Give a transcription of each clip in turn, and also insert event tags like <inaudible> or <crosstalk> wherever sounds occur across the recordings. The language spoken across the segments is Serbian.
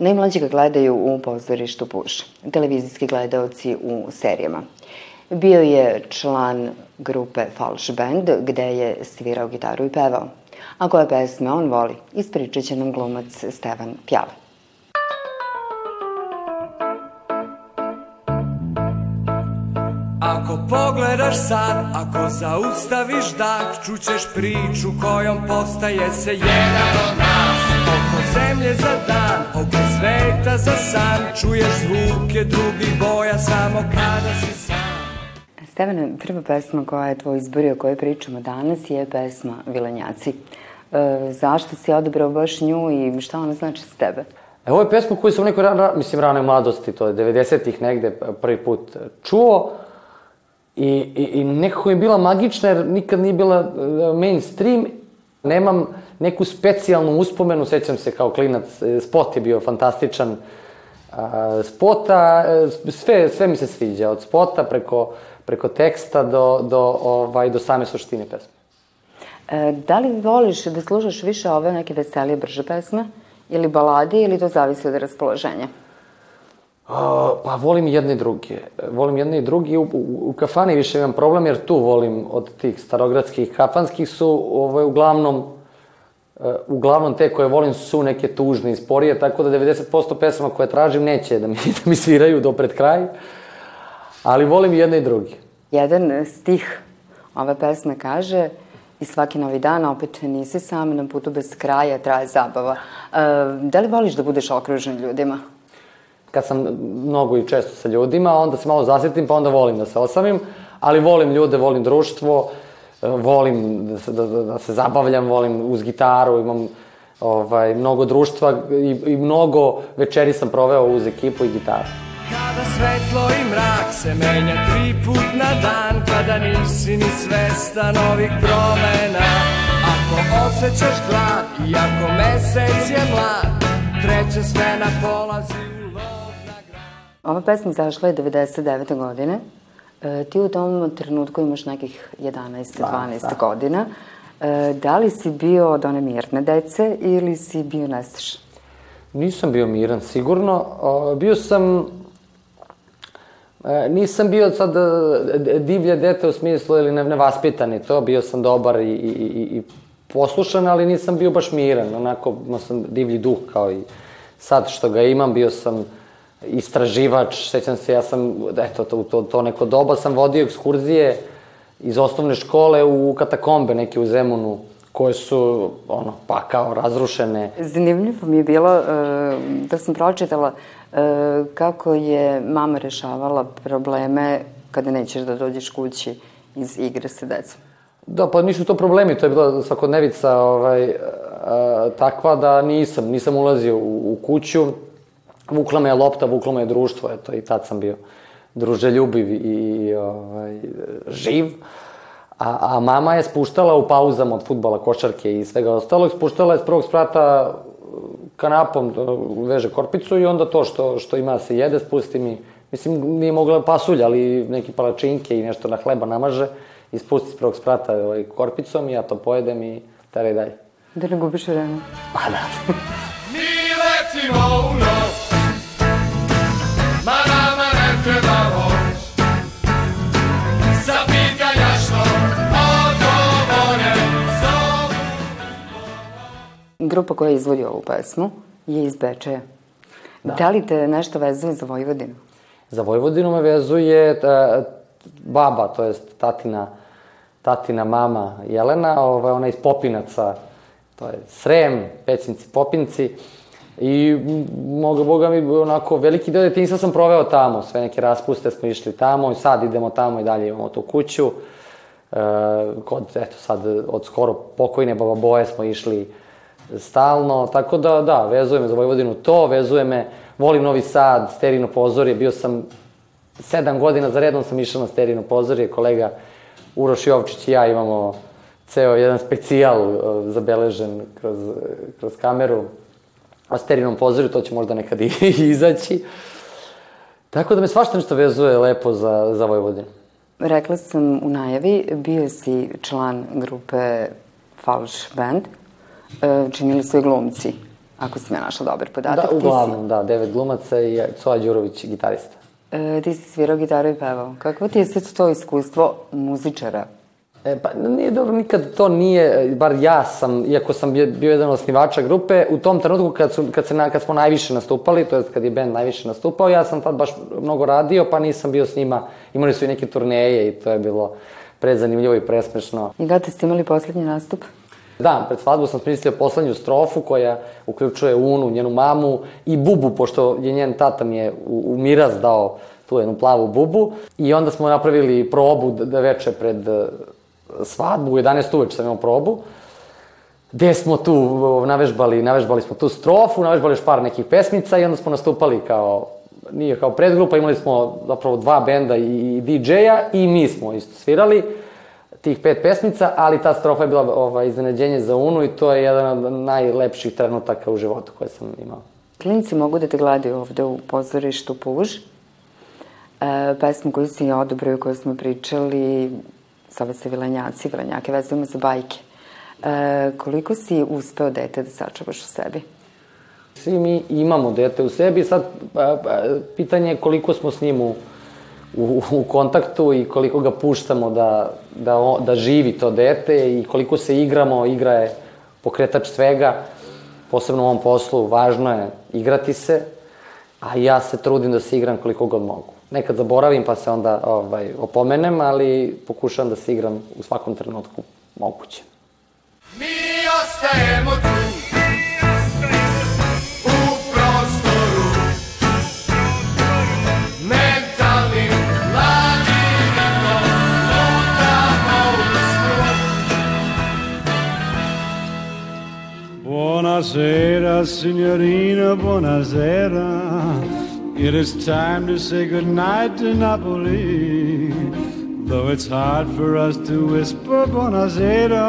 Najmlađi ga gledaju u pozorištu Puš, televizijski gledaoci u serijama. Bio je član grupe Falš Band, gde je svirao gitaru i pevao. A koje pesme on voli, ispričat će nam glumac Stevan Pjale. Ako pogledaš sad, ako zaustaviš dah, čućeš priču kojom postaje se jedan od zemlje za dan, oko sveta za san, čuješ zvuke drugih boja samo kada si sam. Stevane, prva pesma koja je tvoj izborio, o kojoj pričamo danas, je pesma Vilenjaci. E, zašto si odabrao baš nju i šta ona znači s tebe? E, ovo je pesma koju sam u nekoj, ra, mislim, ranoj mladosti, to je 90-ih negde prvi put čuo. I, i, I nekako je bila magična jer nikad nije bila e, mainstream. Nemam neku specijalnu uspomenu, sećam se kao klinac, e, spot je bio fantastičan. A, spota, e, sve, sve mi se sviđa, od spota preko, preko teksta do, do, ovaj, do same suštine pesme. E, da li voliš da slušaš više ove neke veselije, brže pesme? Ili balade, ili to zavisi od raspoloženja? Uh, pa volim jedne i druge. Volim jedne i druge. U, u, u kafani više imam problem jer tu volim od tih starogradskih kafanskih su ovaj, uglavnom uglavnom te koje volim su neke tužne i sporije, tako da 90% pesama koje tražim neće da mi, <laughs> da mi sviraju do pred kraj. Ali volim jedne i druge. Jedan stih ove pesme kaže i svaki novi dan opet nisi sam na putu bez kraja, traje zabava. E, da li voliš da budeš okružen ljudima? kad sam mnogo i često sa ljudima, onda se malo zasjetim, pa onda volim da se osamim, ali volim ljude, volim društvo, volim da se, da, da, da se zabavljam, volim uz gitaru, imam ovaj, mnogo društva i, i mnogo večeri sam proveo uz ekipu i gitaru. Kada svetlo i mrak se menja tri put na dan Kada nisi ni svestan ovih promena Ako osjećaš glad i ako mesec je mlad Treća smena polazi u lov na grad Ova pesma izašla je 99. godine. E, ti u tom trenutku imaš nekih 11-12 da. godina. E, da li si bio od one mirne dece ili si bio nestašan? Nisam bio miran, sigurno. O, bio sam... E, nisam bio sad divlje dete u smislu ili ne, nevaspitani to, bio sam dobar i, i, i, i poslušan, ali nisam bio baš miran, onako imao sam divlji duh kao i sad što ga imam, bio sam istraživač, sećam se, ja sam, eto, to, to, to neko doba sam vodio ekskurzije iz osnovne škole u katakombe neke u Zemunu, koje su, ono, pa kao razrušene. Zanimljivo mi je bilo e, da sam pročitala e, kako je mama rešavala probleme kada nećeš da dođeš kući iz igre sa decom. Da, pa nisu to problemi, to je bila svakodnevica ovaj, a, takva da nisam, nisam ulazio u, u kuću, vukla me je lopta, vukla me je društvo, eto, i tad sam bio druželjubiv i, i ovaj, živ. A, a mama je spuštala u pauzama od futbala, košarke i svega ostalog, spuštala je s prvog sprata kanapom, veže korpicu i onda to što, što ima se jede, spusti mi, mislim, nije mogla pasulj, ali neki palačinke i nešto na hleba namaže i spusti s prvog sprata ovaj, korpicom i ja to pojedem i teraj dalje. Da ne gubiš vreme. Pa da. Mi letimo u noć Grupa koja izvodi ovu pesmu je iz Bečeja. Da. da li te nešto vezuje za Vojvodinu? Za Vojvodinu me vezuje ta, baba, to jest tatina, tatina mama Jelena, ovaj, ona iz Popinaca, to je Srem, Pećinci, Popinci. I moga boga mi onako veliki deo detinjstva sam proveo tamo, sve neke raspuste smo išli tamo i sad idemo tamo i dalje imamo tu kuću. E, kod, eto sad, od skoro pokojne baba Boje smo išli stalno, tako da, da, vezuje me za Vojvodinu to, vezuje me, volim Novi Sad, Sterino pozorje, bio sam sedam godina za redom sam išao na Sterino pozorje, kolega Uroš Jovčić i ja imamo ceo jedan specijal uh, zabeležen kroz, kroz kameru o Sterinom pozorju, to će možda nekad i <laughs> izaći. Tako da me svašta nešto vezuje lepo za, za Vojvodinu. Rekla sam u najavi, bio si član grupe Falš Band, činili su i glumci. Ako sam ja našla dobar podatak. Da, ti si- uglavnom, da, devet glumaca i Coa Đurović, gitarista. E, ti si svirao gitaru i pevao. Kakvo ti je sad to iskustvo muzičara? E, pa nije dobro, nikad to nije, bar ja sam, iako sam bio, bio jedan od osnivača grupe, u tom trenutku kad, su, kad, se, na- kad smo najviše nastupali, to je kad je band najviše nastupao, ja sam tad baš mnogo radio, pa nisam bio s njima, imali su i neke turneje i to je bilo prezanimljivo i presmešno. I kada ste imali poslednji nastup? Da, pred svadbu sam smislio poslednju strofu koja uključuje Unu, njenu mamu i Bubu, pošto je njen tata mi je u, u miraz dao tu jednu plavu bubu. I onda smo napravili probu da veče pred eh, svadbu, u 11 uveče sam imao probu. Gde smo tu navežbali, navežbali smo tu strofu, navežbali još par nekih pesmica i onda smo nastupali kao, nije kao predgrupa, imali smo zapravo dva benda i, i DJ-a i mi smo isto svirali tih pet pesmica, ali ta strofa je bila ovaj, iznenađenje za Unu i to je jedan od najlepših trenutaka u životu koje sam imao. Klinci mogu da te gledaju ovde u pozorištu Puž. E, pesmu koju si odobrio, koju smo pričali, zove se Vilenjaci, Vilenjake vezujemo za bajke. E, koliko si uspeo dete da sačuvaš u sebi? Svi mi imamo dete u sebi, sad a, a, pitanje je koliko smo s njim u, u, u kontaktu i koliko ga puštamo da, da, da živi to dete i koliko se igramo, igra je pokretač svega, posebno u ovom poslu, važno je igrati se, a ja se trudim da se igram koliko god mogu. Nekad zaboravim pa se onda ovaj, opomenem, ali pokušavam da se igram u svakom trenutku moguće. Mi ostajemo tu signorina, buonasera. It is time to say goodnight to Napoli. Though it's hard for us to whisper buonasera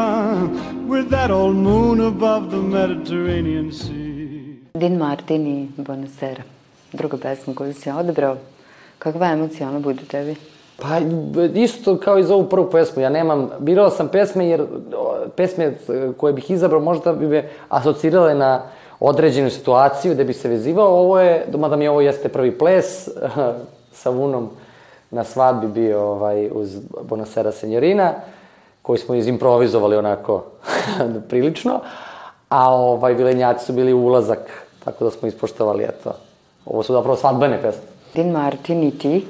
with that old moon above the Mediterranean Sea. Din Martin i Bonasera. Druga pesma koju si odabrao. Kakva emocija ona bude tebi? Pa isto kao i za ovu prvu pesmu, ja nemam, birao sam pesme jer pesme koje bih izabrao možda bi me asocirale na određenu situaciju gde bi se vezivao, ovo je, mada mi ovo jeste prvi ples, <laughs> sa Vunom na svadbi bio ovaj, uz Bonasera Senjorina, koji smo izimprovizovali onako <laughs> prilično, a ovaj, vilenjaci su bili ulazak, tako da smo ispoštovali, eto, ovo su zapravo svadbene pesme. Din Martin i ti,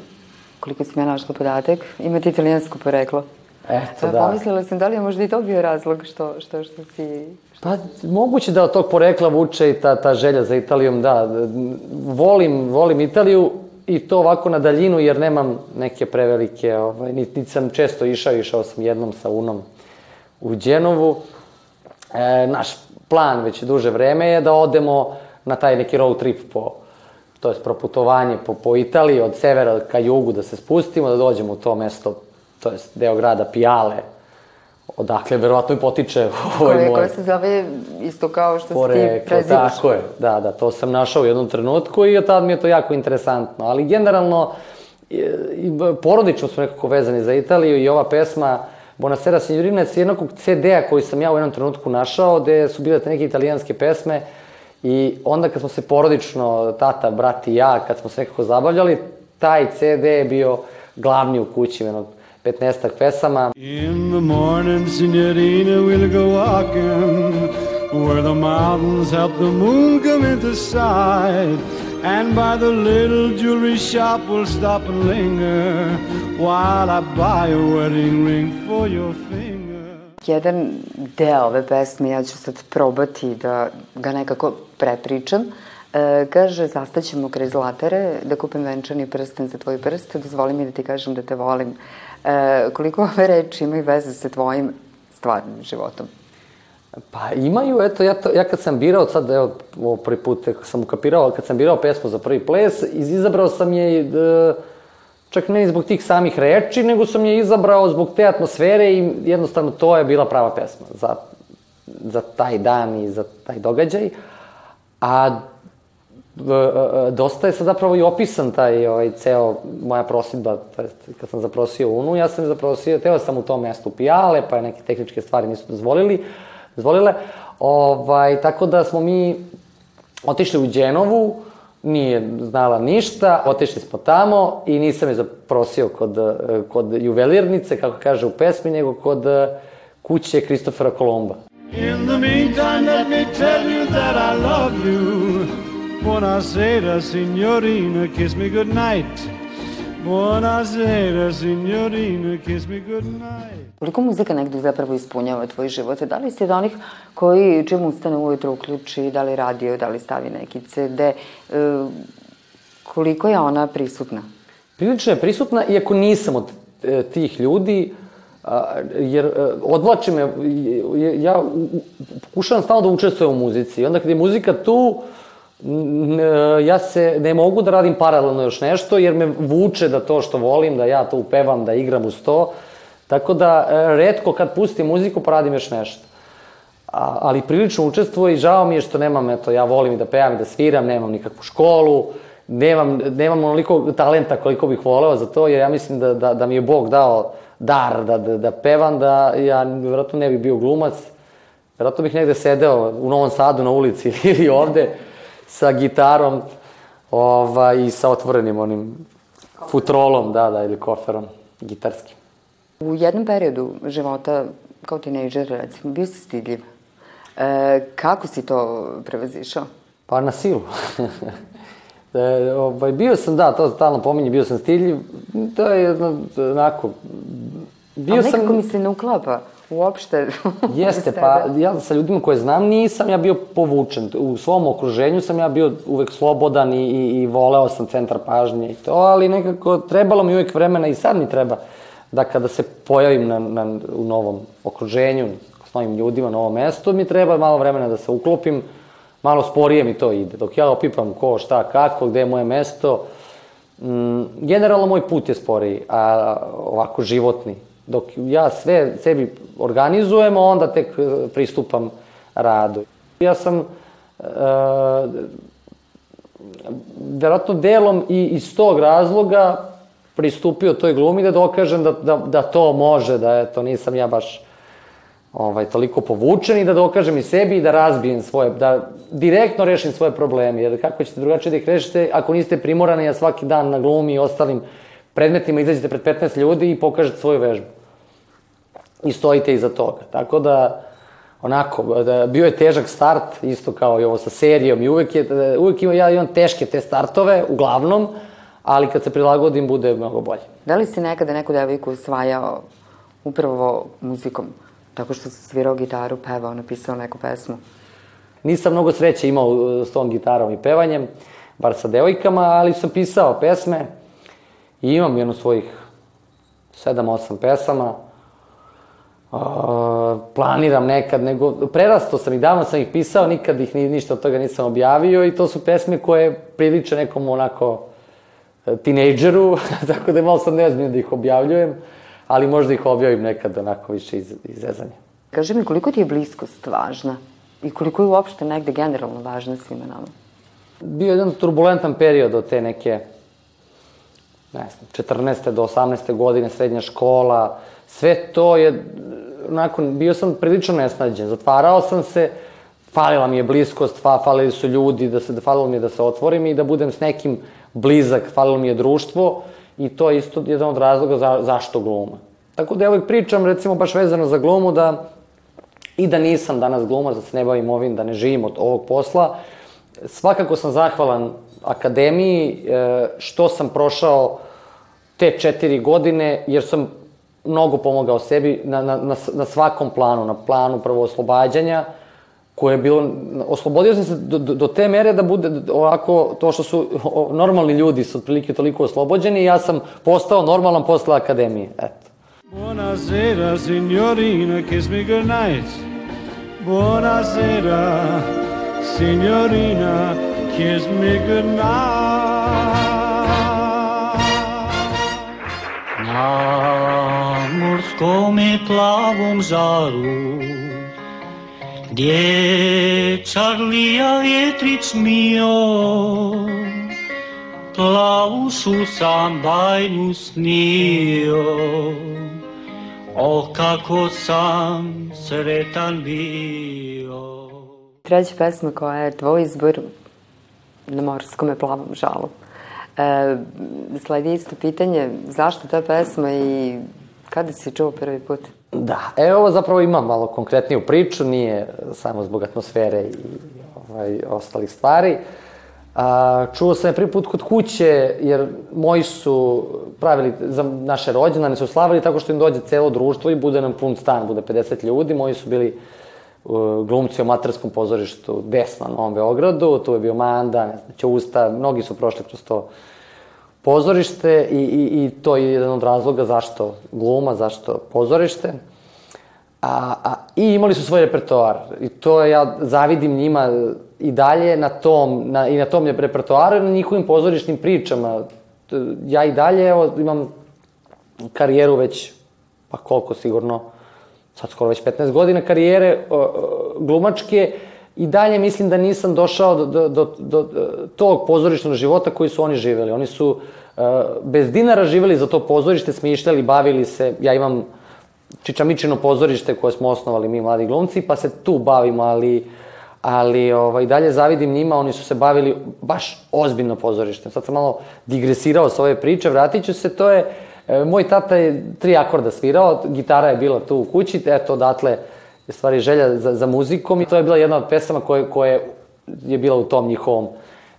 koliko sam ja našla podatak, imate italijansko poreklo. Eto, Pa da. Pomislila sam da li je možda i to bio razlog što, što, što si... Pa, moguće da od tog porekla vuče i ta, ta želja za Italijom, da. Volim, volim Italiju i to ovako na daljinu, jer nemam neke prevelike, ovaj, niti, niti sam često išao, išao sam jednom sa Unom u Đenovu. E, naš plan već duže vreme je da odemo na taj neki road trip po, to je proputovanje po, po Italiji, od severa ka jugu da se spustimo, da dođemo u to mesto, to je deo grada Pijale, odakle verovatno i potiče <laughs> ovaj moj koje se zove isto kao što si ti poreklo, prezivaš. tako je, da, da, to sam našao u jednom trenutku i od tad mi je to jako interesantno, ali generalno porodično smo nekako vezani za Italiju i ova pesma Bonasera Signorina je jednog CD-a koji sam ja u jednom trenutku našao, gde su bile te neke italijanske pesme i onda kad smo se porodično, tata, brat i ja, kad smo se nekako zabavljali, taj CD je bio glavni u kući, jednog 15 pesama. In the morning, signorina, we'll go walking where the mountains help the moon come into sight. And by the little jewelry shop, we'll stop and linger while I buy a wedding ring for your finger. Jedan deo ove pesme, ja ću sad probati da ga nekako prepričam. E, kaže, zastaćemo kraj zlatare, da kupim venčani prsten za tvoj prst, dozvoli mi da ti kažem da te volim. E, koliko ove reči imaju veze sa tvojim stvarnim životom? Pa imaju, eto, ja, to, ja kad sam birao, sad evo, ovo prvi put sam ukapirao, kad sam birao pesmu za prvi ples, iz, izabrao sam je, e, čak ne zbog tih samih reči, nego sam je izabrao zbog te atmosfere i jednostavno to je bila prava pesma za, za taj dan i za taj događaj. A dosta je sad zapravo i opisan taj ovaj, ceo moja prosidba, to jest kad sam zaprosio Unu, ja sam zaprosio, teo sam u tom mestu pijale, pa je neke tehničke stvari nisu dozvolili, dozvolile, ovaj, tako da smo mi otišli u Đenovu, nije znala ništa, otišli smo tamo i nisam je zaprosio kod, kod juvelirnice, kako kaže u pesmi, nego kod kuće Kristofera Kolomba. In the meantime, let me tell you that I love you. Buonasera, signorina, kiss me good night. Buonasera, signorina, kiss me good night. Koliko muzika negde zapravo ispunjava tvoj život? Da li si od onih koji čim ustane ujutro uključi, da li radio, da li stavi neki CD, e, koliko je ona prisutna? Prilično je prisutna, iako nisam od e, tih ljudi, jer e, odvlači me, ja pokušavam stalno da učestvujem u muzici i onda kad je muzika tu, ja se ne mogu da radim paralelno još nešto, jer me vuče da to što volim, da ja to upevam, da igram uz to, tako da e, redko kad pustim muziku pa radim još nešto. A, ali prilično učestvujem i žao mi je što nemam, eto, ja volim i da pevam i da sviram, nemam nikakvu školu, nemam, nemam onoliko talenta koliko bih voleo za to, jer ja mislim da, da, da mi je Bog dao dar da, da, da pevam, da ja vjerojatno ne bih bio glumac, vjerojatno bih negde sedeo u Novom Sadu na ulici <laughs> ili ovde sa gitarom ovaj, i sa otvorenim onim futrolom, da, da, ili koferom gitarskim. U jednom periodu života, kao tinejdžer, recimo, bio si stidljiv. E, kako si to prevazišao? Pa na silu. <laughs> E, ovaj, bio sam, da, to stalno pominje, bio sam stiljiv, to je jedno, onako, bio A nekako sam... mi se ne uklapa uopšte. <laughs> Jeste, pa ja sa ljudima koje znam nisam ja bio povučen. U svom okruženju sam ja bio uvek slobodan i, i, i voleo sam centar pažnje i to, ali nekako trebalo mi uvek vremena i sad mi treba da kada se pojavim na, na, u novom okruženju, s novim ljudima, na novom mestu, mi treba malo vremena da se uklopim, malo sporije mi to ide. Dok ja opipam ko, šta, kako, gde je moje mesto, mm, generalno moj put je sporiji, a ovako životni. Dok ja sve sebi organizujem, onda tek e, pristupam radu. Ja sam e, verovatno delom i iz tog razloga pristupio toj glumi da dokažem da, da, da to može, da eto, nisam ja baš ovaj, toliko povučen i da dokažem i sebi i da razbijem svoje, da direktno rešim svoje probleme, jer kako ćete drugačije da ih rešite ako niste primorani ja svaki dan na glumi i ostalim predmetima izađete pred 15 ljudi i pokažete svoju vežbu. I stojite iza toga. Tako da, onako, da, bio je težak start, isto kao i ovo sa serijom i uvek, je, uvek ima, ja imam teške te startove, uglavnom, ali kad se prilagodim bude mnogo bolje. Da li si nekada neku devojku usvajao upravo muzikom? Tako što si svirao gitaru, pevao, napisao neku pesmu? Nisam mnogo sreće imao uh, s tom gitarom i pevanjem, bar sa devojkama, ali sam pisao pesme i imam jedno svojih 7-8 pesama. Uh, planiram nekad, nego prerasto sam ih, davno sam ih pisao, nikad ih ni, ništa od toga nisam objavio i to su pesme koje priliče nekom onako uh, tinejdžeru, <laughs> tako da je malo sad nezbiljno da ih objavljujem ali možda ih objavim nekad onako više iz, izrezanja. Kaži mi, koliko ti je bliskost važna? I koliko je uopšte negde generalno važna svima nama? Bio jedan turbulentan period od te neke, ne znam, 14. do 18. godine, srednja škola, sve to je, nakon, bio sam prilično nesnađen, zatvarao sam se, falila mi je bliskost, falili su ljudi, da se, falilo mi je da se otvorim i da budem s nekim blizak, falilo mi je društvo i to je isto jedan od razloga za, zašto gluma. Tako da ja uvijek pričam, recimo, baš vezano za glumu, da i da nisam danas glumac, da se ne bavim ovim, da ne živim od ovog posla, svakako sam zahvalan akademiji e, što sam prošao te četiri godine, jer sam mnogo pomogao sebi na, na, na, na svakom planu, na planu prvo oslobađanja, koje je bilo, oslobodio sam se do, do, do te mere da bude ovako, to što su o, normalni ljudi su otprilike toliko oslobođeni i ja sam postao normalan posle akademije, eto. Buonasera, signorina, kiss me good night. Buonasera, signorina, kiss me good night. Na morskom plavom žaru Gdje Čarlija vjetrić mio, Klaušu sam bajnu snio, O kako sam sretan bio. Treća pesma koja je tvoj izbor, na morskom plavom žalu. E, sledi isto pitanje, zašto ta pesma i kada si čuo prvi put? Da, e, ovo zapravo ima malo konkretniju priču, nije samo zbog atmosfere i ovaj, ostalih stvari. A, čuo sam je prvi put kod kuće, jer moji su pravili, za naše rođendane su slavili tako što im dođe celo društvo i bude nam pun stan, bude 50 ljudi. Moji su bili uh, glumci o materskom pozorištu Desna na Novom Beogradu, tu je bio Manda, ne znam, Ćusta, mnogi su prošli kroz to pozorište i, i, i to je jedan od razloga zašto gluma, zašto pozorište. A, a, I imali su svoj repertoar. I to ja zavidim njima i dalje na tom, na, i na tom repertoaru i na njihovim pozorišnim pričama. Ja i dalje, evo, imam karijeru već, pa koliko sigurno, sad skoro već 15 godina karijere glumačke i dalje mislim da nisam došao do, do, do, do, tog pozorišnog života koji su oni živeli. Oni su uh, bez dinara živeli za to pozorište, smišljali, bavili se. Ja imam Čičamičino pozorište koje smo osnovali mi mladi glumci, pa se tu bavimo, ali ali ovaj, dalje zavidim njima, oni su se bavili baš ozbiljno pozorištem. Sad sam malo digresirao sa ove priče, vratit ću se, to je, e, moj tata je tri akorda svirao, gitara je bila tu u kući, eto, odatle stvari želja za, za muzikom i to je bila jedna od pesama koje, koje je bila u tom njihovom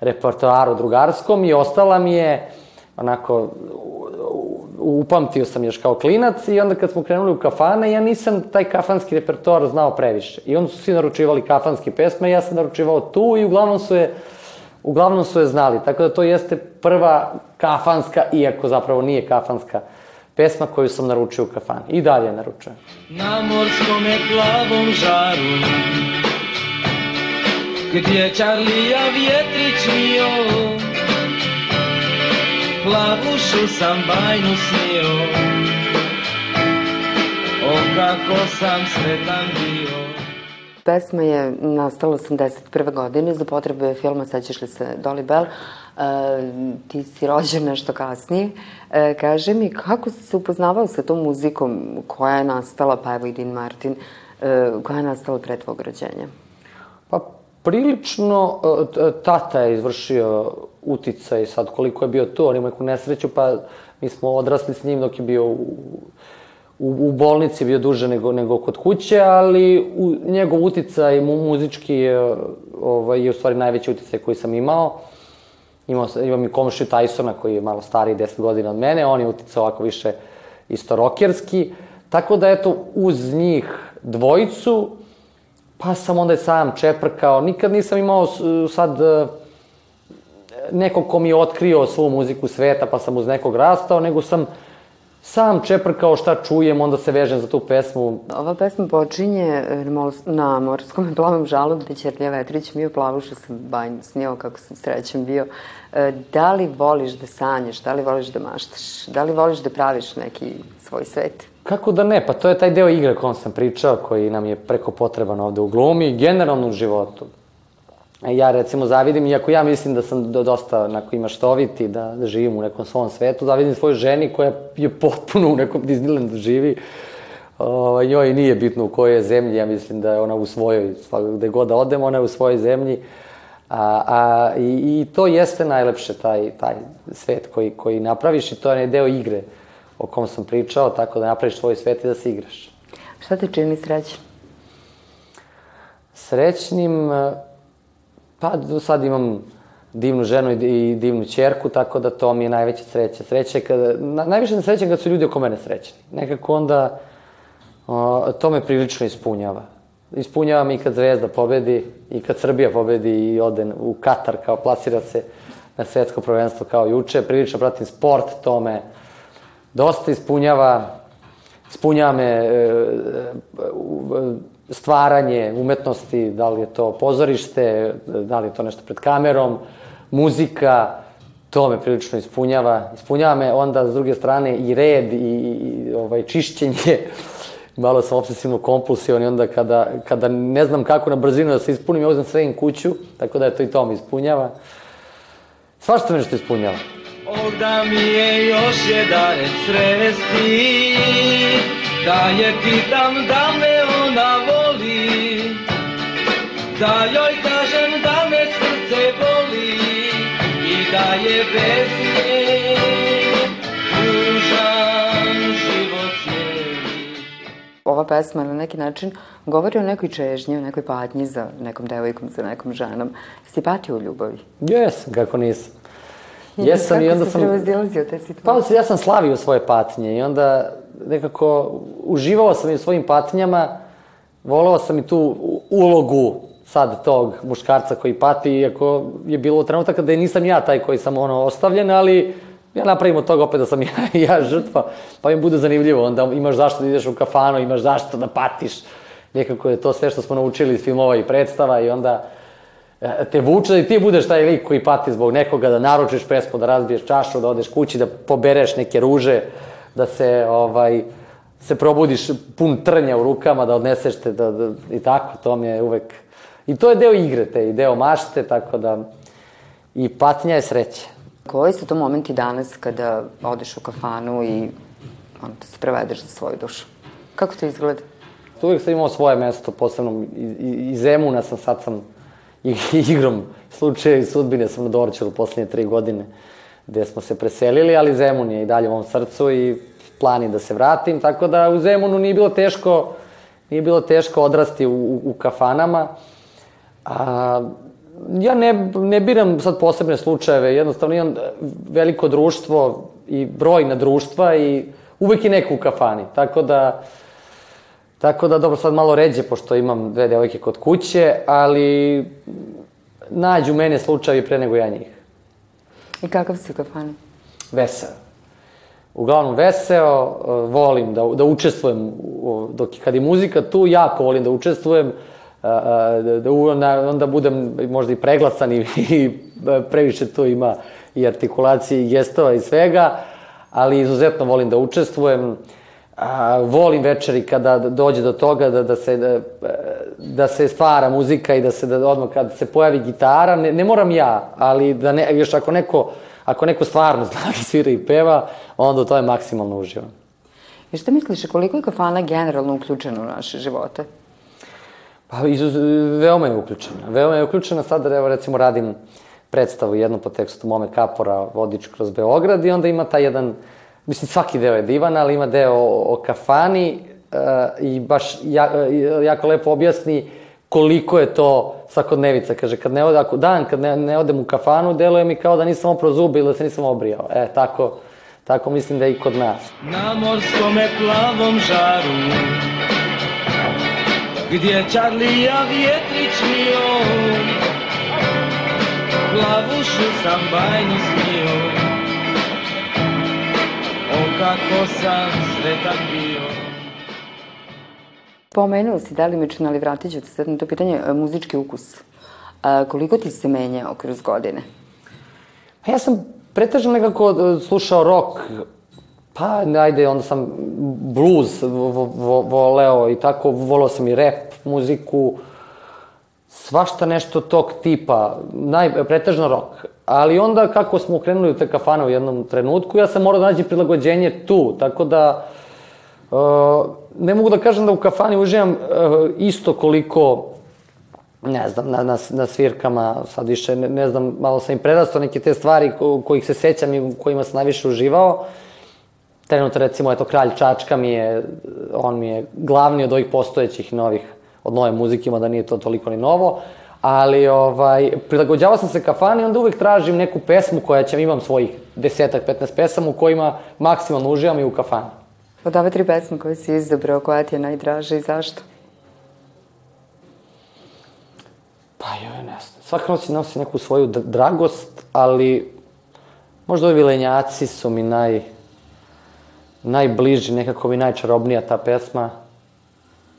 repertoaru drugarskom i ostala mi je onako upamtio sam još kao klinac i onda kad smo krenuli u kafane, ja nisam taj kafanski repertoar znao previše. I onda su svi naručivali kafanske pesme, ja sam naručivao tu i uglavnom su je, uglavnom su je znali. Tako da to jeste prva kafanska, iako zapravo nije kafanska, pesma koju sam naručio u kafani. I dalje naručujem. Na morskom je plavom žaru Gdje Čarlija vjetrić mio plavušu sam bajnu snio O kako sam sretan bio Pesma je nastala 81. godine za potrebe filma Sećaš li se Dolly Bell? E, ti si rođen nešto kasnije. E, kaže mi, kako si se upoznavao sa tom muzikom koja je nastala, pa evo i Dean Martin, e, koja je nastala pre tvog rođenja? Pa prilično e, tata je izvršio uticaj sad koliko je bio tu, on ima neku nesreću, pa mi smo odrasli s njim dok je bio u, u, u bolnici, bio duže nego, nego kod kuće, ali u, njegov uticaj mu, muzički je, ovaj, je u stvari najveći uticaj koji sam imao. Imao, imam i komšiju Tysona koji je malo stariji, 10 godina od mene, on je uticao ovako više isto rokerski. Tako da, eto, uz njih dvojicu, pa sam onda sam čeprkao. Nikad nisam imao sad nekog ko mi je otkrio svu muziku sveta, pa sam uz nekog rastao, nego sam sam čeprkao šta čujem, onda se vežem za tu pesmu. Ova pesma počinje e, na morskom <laughs> plavom žalu gde Ćerlija Vetrić mi je plavuša sam banj snio kako sam srećan bio. E, da li voliš da sanjaš, da li voliš da maštaš, da li voliš da praviš neki svoj svet? Kako da ne, pa to je taj deo igre kom sam pričao, koji nam je preko potreban ovde u glumi i generalno u životu. Ja recimo zavidim, iako ja mislim da sam dosta onako imaštoviti, da, da živim u nekom svom svetu, zavidim svojoj ženi koja je potpuno u nekom Disneylandu živi. O, njoj nije bitno u kojoj je zemlji, ja mislim da je ona u svojoj, gde god da odemo, ona je u svojoj zemlji. A, a, i, I to jeste najlepše, taj, taj svet koji, koji napraviš i to je deo igre o kom sam pričao, tako da napraviš svoj svet i da se igraš. Šta te čini srećnim? Srećnim Pa sad imam divnu ženu i divnu čerku, tako da to mi je najveća sreća. Sreća je kada, na, najviše sam srećan kad su ljudi oko mene srećni. Nekako onda o, to me prilično ispunjava. Ispunjava me i kad Zvezda pobedi, i kad Srbija pobedi i ode u Katar, kao plasira se na svetsko prvenstvo kao juče. Prilično pratim sport, to me dosta ispunjava. Ispunjava me e, e, stvaranje umetnosti, da li je to pozorište, da li je to nešto pred kamerom, muzika, to me prilično ispunjava. Ispunjava me onda, s druge strane, i red i, i ovaj, čišćenje. <laughs> Malo sam obsesivno kompulsivan i onda kada, kada ne znam kako na brzinu da se ispunim, ja sve im kuću, tako da je to i to me ispunjava. Svašta nešto ispunjava. Ovda mi je još jedan sresti, da je pitam da me ona voli, da joj kažem da me srce boli, pesmi, tužan život cijeli. Ova pesma na neki način govori o nekoj čežnji, o nekoj patnji za nekom devojkom, za nekom ženom. Si patio u ljubavi? Jesam, kako nisam. Jesam i onda sam... Kako si prevazilazio te situacije? Pa ja sam slavio svoje patnje i onda nekako uživao sam i u svojim patnjama, voleo sam i tu ulogu sad tog muškarca koji pati, iako je bilo trenutak kada nisam ja taj koji sam ono ostavljen, ali ja napravim od toga opet da sam ja, <laughs> ja žrtva, pa mi bude zanimljivo, onda imaš zašto da ideš u kafanu, imaš zašto da patiš, nekako je to sve što smo naučili iz filmova i predstava i onda e, te vuče da i ti budeš taj lik koji pati zbog nekoga, da naručiš pesmu, da razbiješ čašu, da odeš kući, da pobereš neke ruže, da se, ovaj, se probudiš pun trnja u rukama, da odneseš te, da, da, i tako, to mi je uvek... I to je deo igre te, i deo mašte, tako da... I patnja je sreća. Koji su to momenti danas kada odeš u kafanu i onda se prevedeš za svoju dušu? Kako to izgleda? Uvijek sam imao svoje mesto, posebno iz, Zemuna sam, sad sam ig- igrom slučaja i sudbine sam na Dorčelu poslednje tri godine, gde smo se preselili, ali Zemun je i dalje u mom srcu i plan je da se vratim, tako da u Zemunu nije bilo teško, nije bilo teško odrasti u, u, u kafanama. A, ja ne, ne biram sad posebne slučajeve, jednostavno imam veliko društvo i brojna društva i uvek je neko u kafani, tako da Tako da, dobro, sad malo ređe, pošto imam dve devojke kod kuće, ali nađu mene slučajevi pre nego ja njih. I kakav si u kafani? Veseo. Uglavnom veseo, eh, volim da, da učestvujem, dok kad je muzika tu, jako volim da učestvujem, a, da, da onda, onda budem možda i preglasan i, <laughs> i previše tu ima i artikulacije i gestova i svega, ali izuzetno volim da učestvujem. A, volim večeri kada dođe do toga da, da, se, da, da se stvara muzika i da se da odmah kad se pojavi gitara, ne, ne moram ja, ali da ne, još ako neko, ako neko stvarno <laughs> zna da svira i peva, onda to je maksimalno uživam. I šta misliš, koliko je kafana generalno uključena u naše živote? Pa, izuz, veoma je uključena. Veoma je uključena sad, evo recimo radim predstavu jednu po tekstu Mome Kapora, Vodič kroz Beograd i onda ima taj jedan, mislim svaki deo je divan, ali ima deo o, o kafani uh, i baš ja, uh, jako lepo objasni koliko je to svakodnevica. Kaže, kad ne ode, ako dan kad ne, ne odem u kafanu, deluje mi kao da nisam oprao zube ili da se nisam obrijao. E, tako, tako mislim da je i kod nas. Na morskome plavom žaru Gdje Čarlija vjetrić mio Plavušu sam bajnu snio O kako sam sretan bio Pomenuo si delimično, ali vratit ću se sad na to pitanje, e, muzički ukus. A, koliko ti se menjao kroz godine? Pa ja sam pretežno nekako e, slušao rock, pa ajde, onda sam blues vo, vo, voleo i tako, voleo sam i rap muziku, svašta nešto tog tipa, naj, pretežno rock. Ali onda kako smo krenuli u te kafane u jednom trenutku, ja sam morao da nađem prilagođenje tu, tako da uh, ne mogu da kažem da u kafani uživam uh, isto koliko ne znam, na, na, na svirkama, sad više, ne, ne znam, malo sam im prerastao neke te stvari ko, kojih se sećam i u kojima sam najviše uživao. Trenutno, recimo, eto, Kralj Čačka mi je, on mi je glavni od ovih postojećih novih, od nove muzike, da nije to toliko ni novo, ali ovaj, prilagođavao sam se kafani i onda uvek tražim neku pesmu koja će, imam svojih desetak, 15 pesama u kojima maksimalno uživam i u kafani. Od ove tri pesme koje si izabrao, koja ti je najdraža i zašto? Pa joj, ne znam. Svaka noć nosi neku svoju dr- dragost, ali možda ovi vilenjaci su mi naj, najbliži, nekako mi najčarobnija ta pesma.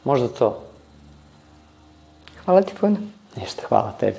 Možda to. Hvala ti puno. Ništa, hvala tebi.